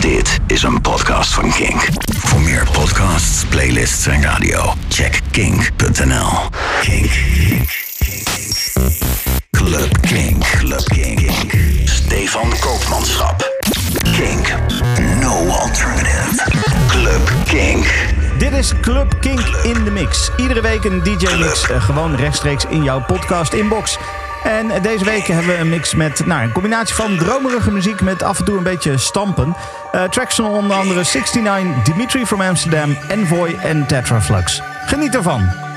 Dit is een podcast van Kink. Voor meer podcasts, playlists en radio, check kink.nl. Kink. Club Kink. Club Kink. Stefan Koopmanschap. Kink. No alternative. Club Kink. Dit is Club Kink in de Mix. Iedere week een DJ-mix, uh, gewoon rechtstreeks in jouw podcast-inbox. En deze week hebben we een mix met nou, een combinatie van dromerige muziek met af en toe een beetje stampen. Uh, tracks onder andere 69, Dimitri from Amsterdam, Envoy en Tetraflux. Geniet ervan!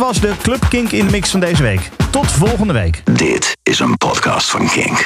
Was de Club Kink in de Mix van deze week. Tot volgende week. Dit is een podcast van Kink.